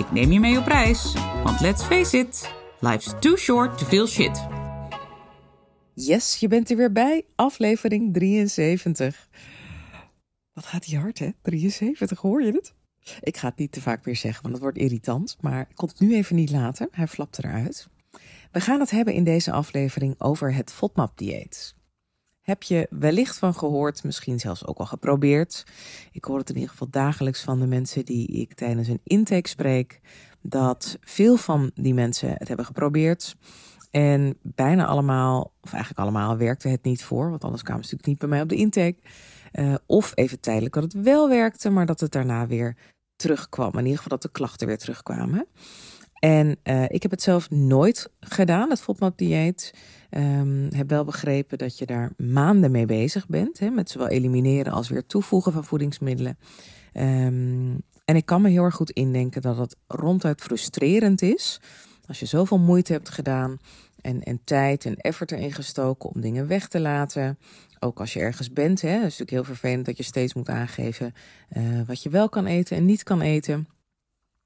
Ik neem je mee op reis, want let's face it, life's too short to feel shit. Yes, je bent er weer bij, aflevering 73. Wat gaat die hard, hè? 73, hoor je het? Ik ga het niet te vaak meer zeggen, want het wordt irritant. Maar ik kon het nu even niet laten. Hij flapt eruit. We gaan het hebben in deze aflevering over het FODMAP-dieet. Heb je wellicht van gehoord, misschien zelfs ook al geprobeerd. Ik hoor het in ieder geval dagelijks van de mensen die ik tijdens een intake spreek. Dat veel van die mensen het hebben geprobeerd. En bijna allemaal, of eigenlijk allemaal, werkte het niet voor. Want anders kwamen ze natuurlijk niet bij mij op de intake. Uh, of even tijdelijk dat het wel werkte, maar dat het daarna weer terugkwam. In ieder geval dat de klachten weer terugkwamen. En uh, ik heb het zelf nooit gedaan, het FODMAP-dieet. Um, heb wel begrepen dat je daar maanden mee bezig bent. Hè, met zowel elimineren als weer toevoegen van voedingsmiddelen. Um, en ik kan me heel erg goed indenken dat het ronduit frustrerend is. Als je zoveel moeite hebt gedaan en, en tijd en effort erin gestoken om dingen weg te laten. Ook als je ergens bent, hè, het is natuurlijk heel vervelend dat je steeds moet aangeven uh, wat je wel kan eten en niet kan eten.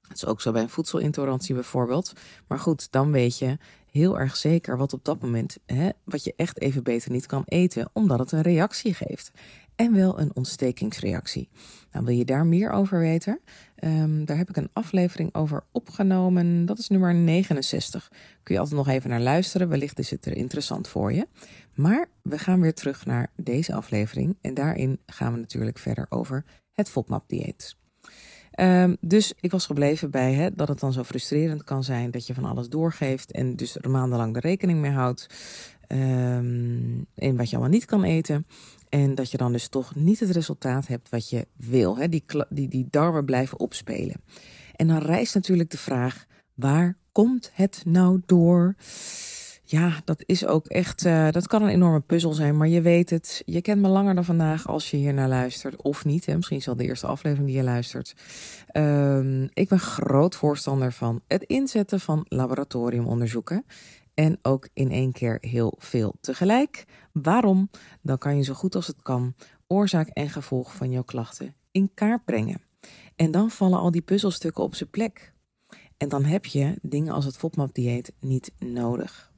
Dat is ook zo bij een voedselintolerantie bijvoorbeeld. Maar goed, dan weet je heel erg zeker wat op dat moment, hè, wat je echt even beter niet kan eten, omdat het een reactie geeft. En wel een ontstekingsreactie. Nou, wil je daar meer over weten? Um, daar heb ik een aflevering over opgenomen. Dat is nummer 69. Kun je altijd nog even naar luisteren. Wellicht is het er interessant voor je. Maar we gaan weer terug naar deze aflevering. En daarin gaan we natuurlijk verder over het FODMAP-dieet. Um, dus ik was gebleven bij hè, dat het dan zo frustrerend kan zijn dat je van alles doorgeeft en dus er maandenlang de rekening mee houdt um, in wat je allemaal niet kan eten. En dat je dan dus toch niet het resultaat hebt wat je wil. Die, die, die darmen blijven opspelen. En dan rijst natuurlijk de vraag: waar komt het nou door? Ja, dat is ook echt, uh, dat kan een enorme puzzel zijn, maar je weet het. Je kent me langer dan vandaag als je hier naar luistert, of niet. Hè? Misschien is wel de eerste aflevering die je luistert. Um, ik ben groot voorstander van het inzetten van laboratoriumonderzoeken. En ook in één keer heel veel tegelijk. Waarom? Dan kan je zo goed als het kan oorzaak en gevolg van jouw klachten in kaart brengen. En dan vallen al die puzzelstukken op zijn plek. En dan heb je dingen als het FODMAP-dieet niet nodig.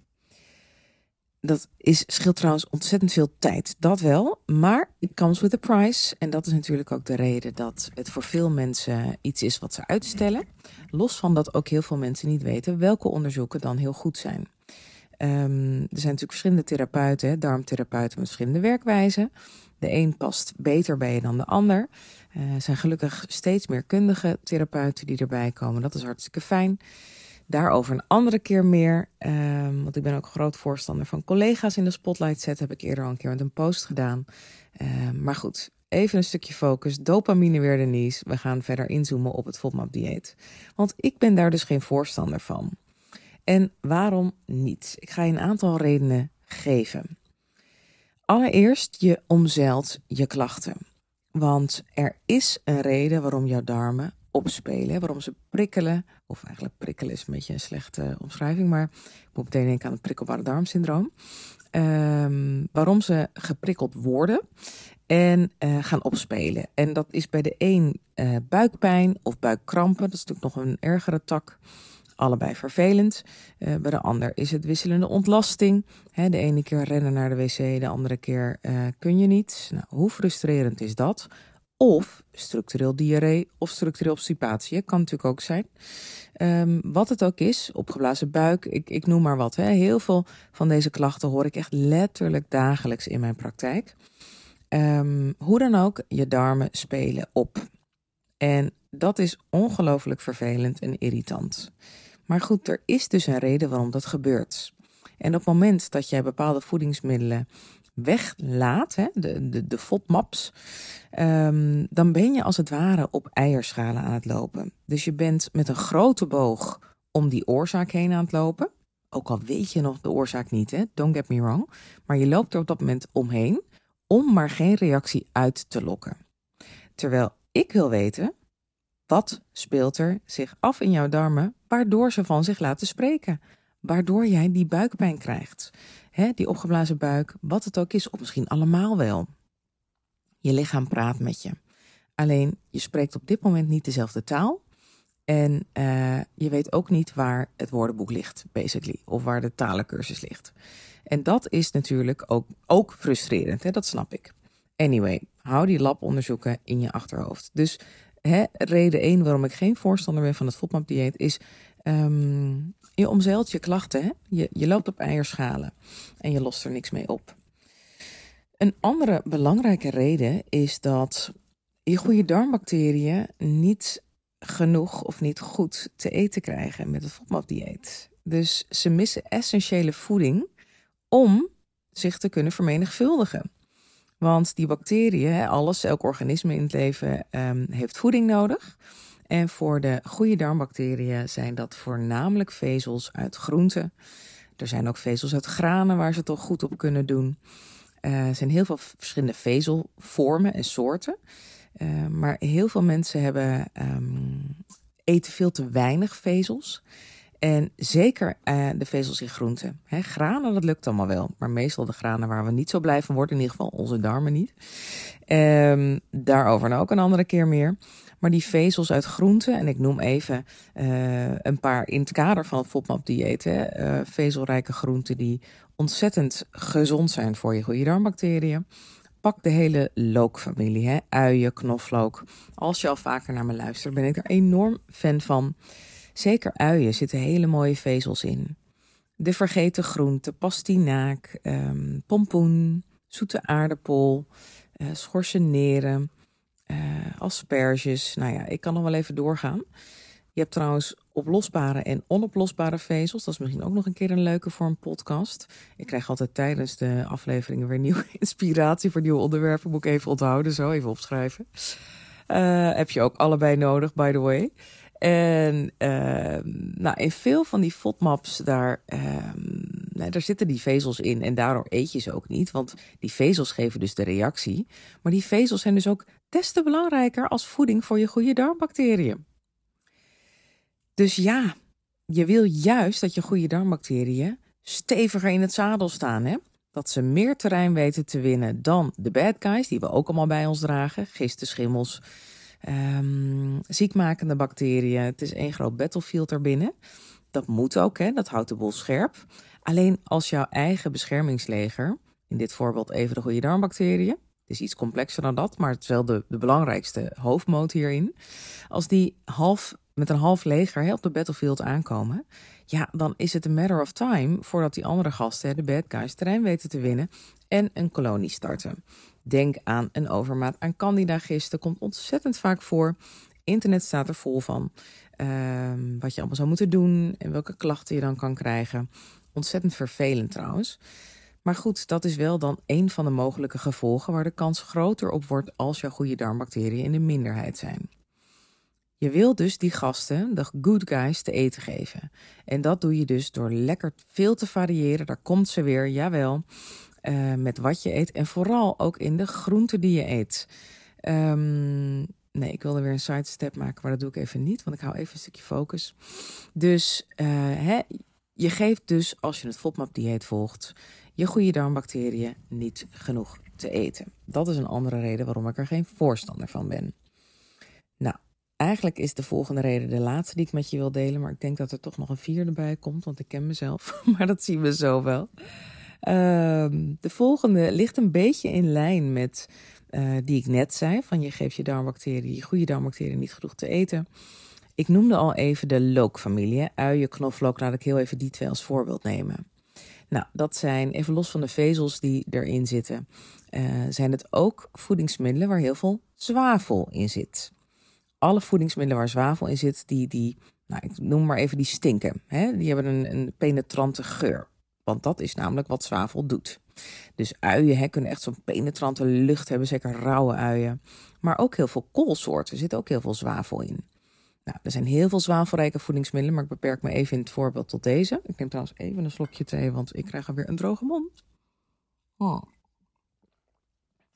Dat is, scheelt trouwens ontzettend veel tijd, dat wel. Maar it comes with a price. En dat is natuurlijk ook de reden dat het voor veel mensen iets is wat ze uitstellen. Los van dat ook heel veel mensen niet weten welke onderzoeken dan heel goed zijn. Um, er zijn natuurlijk verschillende therapeuten, darmtherapeuten met verschillende werkwijzen. De een past beter bij je dan de ander. Uh, er zijn gelukkig steeds meer kundige therapeuten die erbij komen. Dat is hartstikke fijn. Daarover een andere keer meer. Um, want ik ben ook groot voorstander van collega's in de spotlight zetten. Heb ik eerder al een keer met een post gedaan. Um, maar goed, even een stukje focus. Dopamine weer Denise. We gaan verder inzoomen op het FODMAP dieet. Want ik ben daar dus geen voorstander van. En waarom niet? Ik ga je een aantal redenen geven. Allereerst, je omzeilt je klachten. Want er is een reden waarom jouw darmen opspelen, waarom ze prikkelen. Of eigenlijk prikkelen is een beetje een slechte omschrijving, maar ik moet meteen denken aan het prikkelbare darmsyndroom. Um, waarom ze geprikkeld worden en uh, gaan opspelen. En dat is bij de een uh, buikpijn of buikkrampen, dat is natuurlijk nog een ergere tak allebei vervelend. Bij de ander is het wisselende ontlasting. De ene keer rennen naar de wc, de andere keer kun je niet. Nou, hoe frustrerend is dat? Of structureel diarree of structureel obstipatie. Kan natuurlijk ook zijn. Um, wat het ook is, opgeblazen buik, ik, ik noem maar wat. Hè. Heel veel van deze klachten hoor ik echt letterlijk dagelijks in mijn praktijk. Um, hoe dan ook, je darmen spelen op. En dat is ongelooflijk vervelend en irritant. Maar goed, er is dus een reden waarom dat gebeurt. En op het moment dat jij bepaalde voedingsmiddelen weglaat, hè, de, de, de FODMAPs, um, dan ben je als het ware op eierschalen aan het lopen. Dus je bent met een grote boog om die oorzaak heen aan het lopen. Ook al weet je nog de oorzaak niet, hè? don't get me wrong. Maar je loopt er op dat moment omheen om maar geen reactie uit te lokken. Terwijl ik wil weten, wat speelt er zich af in jouw darmen waardoor ze van zich laten spreken? Waardoor jij die buikpijn krijgt. Hè, die opgeblazen buik, wat het ook is, of misschien allemaal wel. Je lichaam praat met je. Alleen je spreekt op dit moment niet dezelfde taal. En uh, je weet ook niet waar het woordenboek ligt, basically. Of waar de talencursus ligt. En dat is natuurlijk ook, ook frustrerend, hè? dat snap ik. Anyway, hou die labonderzoeken in je achterhoofd. Dus hè, reden 1 waarom ik geen voorstander ben van het FODMAP-dieet is... Um, je omzeilt je klachten, hè? Je, je loopt op eierschalen en je lost er niks mee op. Een andere belangrijke reden is dat je goede darmbacteriën niet genoeg of niet goed te eten krijgen met het FODMAP-dieet. Dus ze missen essentiële voeding om zich te kunnen vermenigvuldigen. Want die bacteriën, alles, elk organisme in het leven um, heeft voeding nodig. En voor de goede darmbacteriën zijn dat voornamelijk vezels uit groenten. Er zijn ook vezels uit granen waar ze toch goed op kunnen doen. Uh, er zijn heel veel verschillende vezelvormen en soorten. Uh, maar heel veel mensen hebben, um, eten veel te weinig vezels. En zeker uh, de vezels in groenten. Granen, dat lukt allemaal wel. Maar meestal de granen waar we niet zo blij van worden, in ieder geval onze darmen niet. Um, daarover nou ook een andere keer meer. Maar die vezels uit groenten, en ik noem even uh, een paar in het kader van het FODMAP-dieet. Uh, vezelrijke groenten die ontzettend gezond zijn voor je goede darmbacteriën. Pak de hele lookfamilie, hè? uien, knoflook. Als je al vaker naar me luistert, ben ik er enorm fan van. Zeker uien zitten hele mooie vezels in. De vergeten groenten, pastinaak, um, pompoen, zoete aardappel, uh, schorseneren, uh, asperges. Nou ja, ik kan nog wel even doorgaan. Je hebt trouwens oplosbare en onoplosbare vezels. Dat is misschien ook nog een keer een leuke voor een podcast. Ik krijg altijd tijdens de afleveringen weer nieuwe inspiratie voor nieuwe onderwerpen. Moet ik even onthouden, zo even opschrijven. Uh, heb je ook allebei nodig, by the way. En uh, nou, in veel van die FODMAPs, daar, nou, daar zitten die vezels in. En daardoor eet je ze ook niet. Want die vezels geven dus de reactie. Maar die vezels zijn dus ook des te belangrijker als voeding voor je goede darmbacteriën. Dus ja, je wil juist dat je goede darmbacteriën steviger in het zadel staan. Hè? Dat ze meer terrein weten te winnen dan de bad guys, die we ook allemaal bij ons dragen. Gisten, schimmels, um, ziekmakende bacteriën. Het is één groot battlefield erbinnen. Dat moet ook, hè? dat houdt de boel scherp. Alleen als jouw eigen beschermingsleger, in dit voorbeeld even de goede darmbacteriën, het is iets complexer dan dat, maar het is wel de, de belangrijkste hoofdmoot hierin. Als die half, met een half leger hè, op de battlefield aankomen, ja, dan is het een matter of time voordat die andere gasten, de bad guys, terrein weten te winnen en een kolonie starten. Denk aan een overmaat aan candida-gisten. Komt ontzettend vaak voor. Internet staat er vol van. Uh, wat je allemaal zou moeten doen en welke klachten je dan kan krijgen. Ontzettend vervelend trouwens. Maar goed, dat is wel dan een van de mogelijke gevolgen waar de kans groter op wordt als jouw goede darmbacteriën in de minderheid zijn. Je wil dus die gasten, de good guys, te eten geven. En dat doe je dus door lekker veel te variëren. Daar komt ze weer, jawel. Uh, met wat je eet en vooral ook in de groenten die je eet. Um, nee, ik wilde weer een sidestep maken, maar dat doe ik even niet, want ik hou even een stukje focus. Dus uh, hè, je geeft dus, als je het FODMAP-dieet volgt, je goede darmbacteriën niet genoeg te eten. Dat is een andere reden waarom ik er geen voorstander van ben. Nou, eigenlijk is de volgende reden de laatste die ik met je wil delen, maar ik denk dat er toch nog een vierde bij komt, want ik ken mezelf, maar dat zien we zo wel. Uh, de volgende ligt een beetje in lijn met uh, die ik net zei: van je geeft je darmbacteriën, je goede darmbacteriën niet genoeg te eten. Ik noemde al even de lookfamilie, uien, knoflook. Laat ik heel even die twee als voorbeeld nemen. Nou, dat zijn, even los van de vezels die erin zitten, uh, zijn het ook voedingsmiddelen waar heel veel zwavel in zit. Alle voedingsmiddelen waar zwavel in zit, die, die nou, ik noem maar even die stinken. Hè? Die hebben een, een penetrante geur. Want dat is namelijk wat zwavel doet. Dus uien hè, kunnen echt zo'n penetrante lucht hebben, zeker rauwe uien. Maar ook heel veel koolsoorten, er zit ook heel veel zwavel in. Nou, er zijn heel veel zwavelrijke voedingsmiddelen, maar ik beperk me even in het voorbeeld tot deze. Ik neem trouwens even een slokje thee, want ik krijg alweer een droge mond. Oh.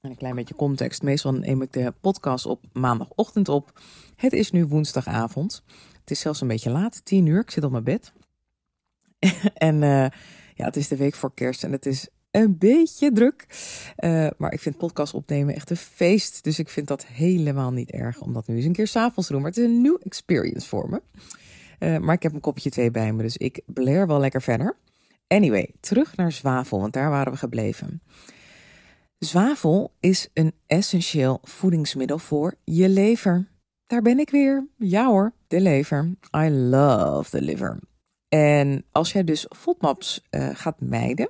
En een klein beetje context. Meestal neem ik de podcast op maandagochtend op. Het is nu woensdagavond. Het is zelfs een beetje laat, tien uur. Ik zit op mijn bed. en uh, ja, het is de week voor kerst en het is een beetje druk. Uh, maar ik vind podcast opnemen echt een feest. Dus ik vind dat helemaal niet erg om dat nu eens een keer s'avonds te doen. Maar het is een nieuw experience voor me. Uh, maar ik heb een kopje thee bij me, dus ik bler wel lekker verder. Anyway, terug naar zwavel, want daar waren we gebleven. Zwavel is een essentieel voedingsmiddel voor je lever. Daar ben ik weer. Ja hoor, de lever. I love the liver. En als jij dus FODMAPs uh, gaat mijden,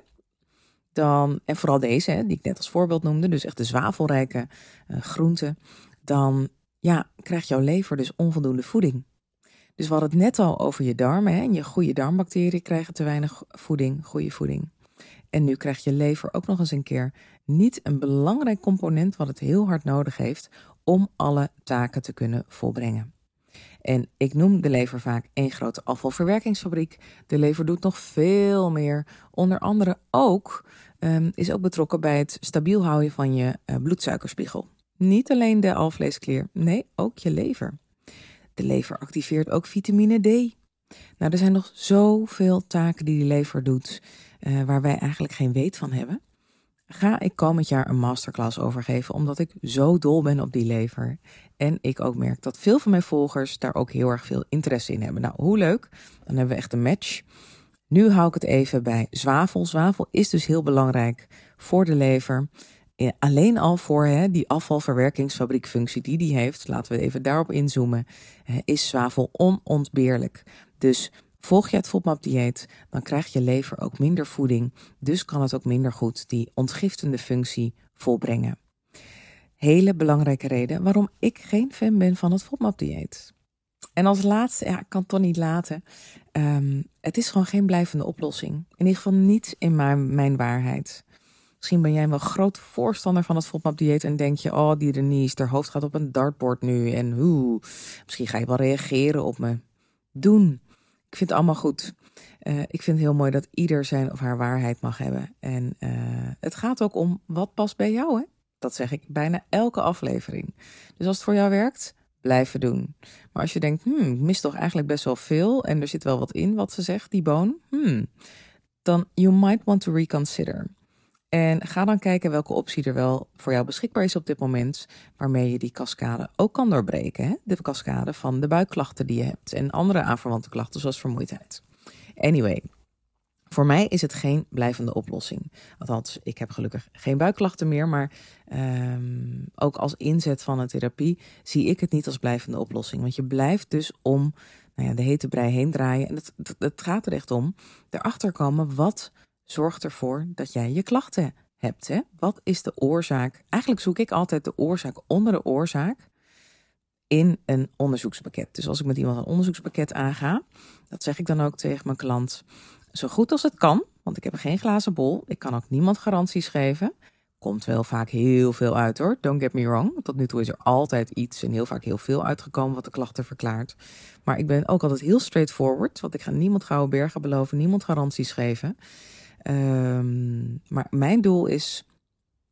dan, en vooral deze, hè, die ik net als voorbeeld noemde, dus echt de zwavelrijke uh, groenten, dan ja, krijgt jouw lever dus onvoldoende voeding. Dus we hadden het net al over je darmen. Hè, en je goede darmbacteriën krijgen te weinig voeding, goede voeding. En nu krijgt je lever ook nog eens een keer niet een belangrijk component wat het heel hard nodig heeft om alle taken te kunnen volbrengen. En ik noem de lever vaak één grote afvalverwerkingsfabriek. De lever doet nog veel meer. Onder andere ook um, is ook betrokken bij het stabiel houden van je uh, bloedsuikerspiegel. Niet alleen de alvleesklier, nee, ook je lever. De lever activeert ook vitamine D. Nou, er zijn nog zoveel taken die die lever doet, uh, waar wij eigenlijk geen weet van hebben. Ga ik komend jaar een masterclass over geven, omdat ik zo dol ben op die lever. En ik ook merk dat veel van mijn volgers daar ook heel erg veel interesse in hebben. Nou, hoe leuk. Dan hebben we echt een match. Nu hou ik het even bij zwavel. Zwavel is dus heel belangrijk voor de lever. Alleen al voor hè, die afvalverwerkingsfabriekfunctie die die heeft, laten we even daarop inzoomen, is zwavel onontbeerlijk. Dus volg je het FODMAP-dieet, dan krijgt je lever ook minder voeding. Dus kan het ook minder goed die ontgiftende functie volbrengen hele belangrijke reden waarom ik geen fan ben van het FODMAP-dieet. En als laatste, ja, ik kan het toch niet laten. Um, het is gewoon geen blijvende oplossing. In ieder geval niet in mijn, mijn waarheid. Misschien ben jij wel groot voorstander van het FODMAP-dieet en denk je, oh, die Denise, haar hoofd gaat op een dartboard nu en hoe. Misschien ga je wel reageren op me. Doen. Ik vind het allemaal goed. Uh, ik vind het heel mooi dat ieder zijn of haar waarheid mag hebben. En uh, het gaat ook om wat past bij jou, hè? Dat zeg ik bijna elke aflevering. Dus als het voor jou werkt, blijven doen. Maar als je denkt, hmm, ik mis toch eigenlijk best wel veel en er zit wel wat in wat ze zegt, die boon, hmm, dan you might want to reconsider. En ga dan kijken welke optie er wel voor jou beschikbaar is op dit moment, waarmee je die cascade ook kan doorbreken. Hè? De cascade van de buikklachten die je hebt en andere aanverwante klachten zoals vermoeidheid. Anyway, voor mij is het geen blijvende oplossing. Althans, ik heb gelukkig geen buikklachten meer, maar um, ook als inzet van een therapie zie ik het niet als blijvende oplossing. Want je blijft dus om nou ja, de hete brei heen draaien. En het gaat er echt om erachter komen wat zorgt ervoor dat jij je klachten hebt. Hè? Wat is de oorzaak? Eigenlijk zoek ik altijd de oorzaak onder de oorzaak in een onderzoekspakket. Dus als ik met iemand een onderzoekspakket aanga, dat zeg ik dan ook tegen mijn klant zo goed als het kan, want ik heb geen glazen bol. Ik kan ook niemand garanties geven. Komt wel vaak heel veel uit hoor, don't get me wrong. Tot nu toe is er altijd iets en heel vaak heel veel uitgekomen wat de klachten verklaart. Maar ik ben ook altijd heel straightforward, want ik ga niemand gouden bergen beloven, niemand garanties geven. Um, maar mijn doel is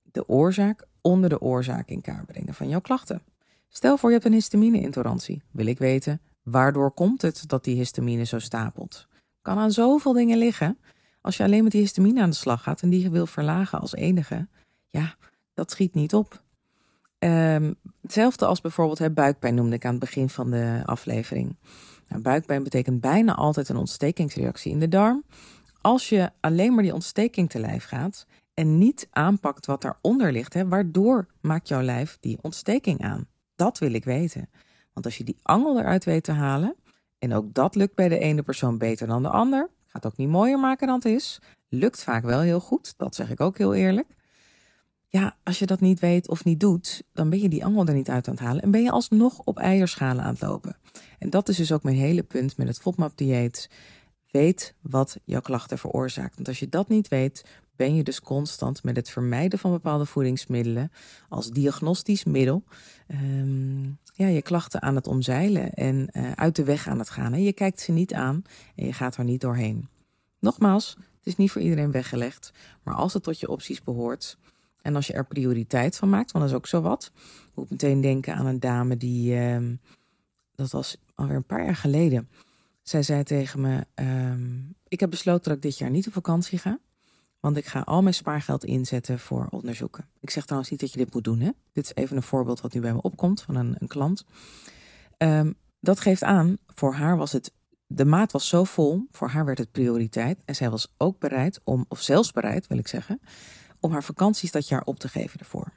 de oorzaak onder de oorzaak in kaart brengen van jouw klachten. Stel voor je hebt een histamine-intolerantie. Wil ik weten, waardoor komt het dat die histamine zo stapelt? Kan aan zoveel dingen liggen. Als je alleen met die histamine aan de slag gaat en die wil verlagen als enige, ja, dat schiet niet op. Um, hetzelfde als bijvoorbeeld buikpijn noemde ik aan het begin van de aflevering. Nou, buikpijn betekent bijna altijd een ontstekingsreactie in de darm. Als je alleen maar die ontsteking te lijf gaat en niet aanpakt wat daaronder ligt, hè, waardoor maakt jouw lijf die ontsteking aan? Dat wil ik weten. Want als je die angel eruit weet te halen, en ook dat lukt bij de ene persoon beter dan de ander. Gaat ook niet mooier maken dan het is. Lukt vaak wel heel goed, dat zeg ik ook heel eerlijk. Ja, als je dat niet weet of niet doet, dan ben je die angel er niet uit aan het halen en ben je alsnog op eierschalen aan het lopen. En dat is dus ook mijn hele punt met het FODMAP-dieet. Weet wat jouw klachten veroorzaakt. Want als je dat niet weet, ben je dus constant met het vermijden van bepaalde voedingsmiddelen als diagnostisch middel um, ja, je klachten aan het omzeilen en uh, uit de weg aan het gaan. En je kijkt ze niet aan en je gaat er niet doorheen. Nogmaals, het is niet voor iedereen weggelegd, maar als het tot je opties behoort en als je er prioriteit van maakt, want dat is ook zo wat. Ik moet meteen denken aan een dame die, uh, dat was alweer een paar jaar geleden. Zij zei tegen me: um, Ik heb besloten dat ik dit jaar niet op vakantie ga. Want ik ga al mijn spaargeld inzetten voor onderzoeken. Ik zeg trouwens niet dat je dit moet doen. Hè? Dit is even een voorbeeld wat nu bij me opkomt van een, een klant. Um, dat geeft aan, voor haar was het. De maat was zo vol, voor haar werd het prioriteit. En zij was ook bereid om, of zelfs bereid wil ik zeggen, om haar vakanties dat jaar op te geven ervoor.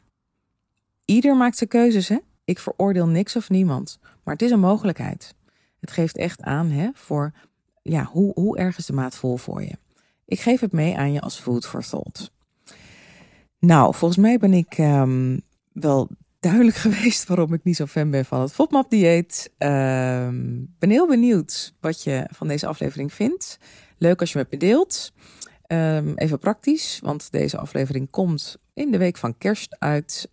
Ieder maakt zijn keuzes, hè? Ik veroordeel niks of niemand, maar het is een mogelijkheid. Het geeft echt aan hè, voor ja, hoe, hoe erg is de maat vol voor je. Ik geef het mee aan je als food for thought. Nou, volgens mij ben ik um, wel duidelijk geweest waarom ik niet zo fan ben van het FODMAP-dieet. Um, ben heel benieuwd wat je van deze aflevering vindt. Leuk als je met me deelt. Um, even praktisch, want deze aflevering komt in de week van kerst uit.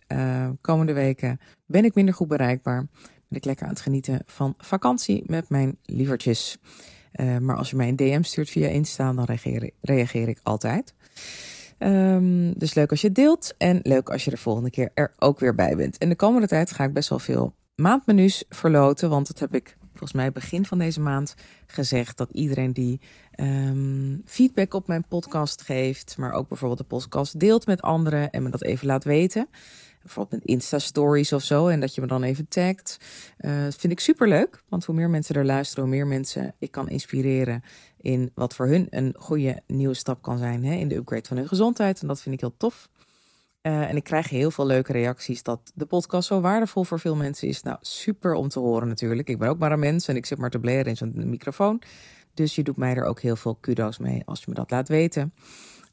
Komende weken ben ik minder goed bereikbaar. Ben ik lekker aan het genieten van vakantie met mijn lievertjes. Uh, maar als je mij een DM stuurt via Insta, dan reageer, reageer ik altijd. Um, dus leuk als je deelt en leuk als je de volgende keer er ook weer bij bent. En de komende tijd ga ik best wel veel maandmenu's verloten, want dat heb ik volgens mij begin van deze maand gezegd dat iedereen die um, feedback op mijn podcast geeft, maar ook bijvoorbeeld de podcast deelt met anderen en me dat even laat weten. Bijvoorbeeld met Insta-stories of zo. En dat je me dan even tagt. Uh, dat vind ik super leuk. Want hoe meer mensen er luisteren, hoe meer mensen ik kan inspireren. in wat voor hun een goede nieuwe stap kan zijn. Hè, in de upgrade van hun gezondheid. En dat vind ik heel tof. Uh, en ik krijg heel veel leuke reacties dat de podcast zo waardevol voor veel mensen is. Nou, super om te horen natuurlijk. Ik ben ook maar een mens en ik zit maar te blaren in zo'n microfoon. Dus je doet mij er ook heel veel kudo's mee als je me dat laat weten.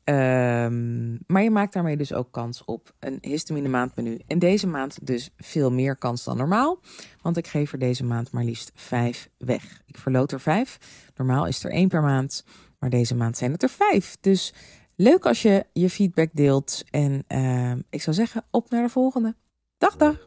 Um, maar je maakt daarmee dus ook kans op een histamine maandmenu. En deze maand dus veel meer kans dan normaal. Want ik geef er deze maand maar liefst vijf weg. Ik verloot er vijf. Normaal is er één per maand. Maar deze maand zijn het er vijf. Dus leuk als je je feedback deelt. En uh, ik zou zeggen, op naar de volgende. Dag, dag.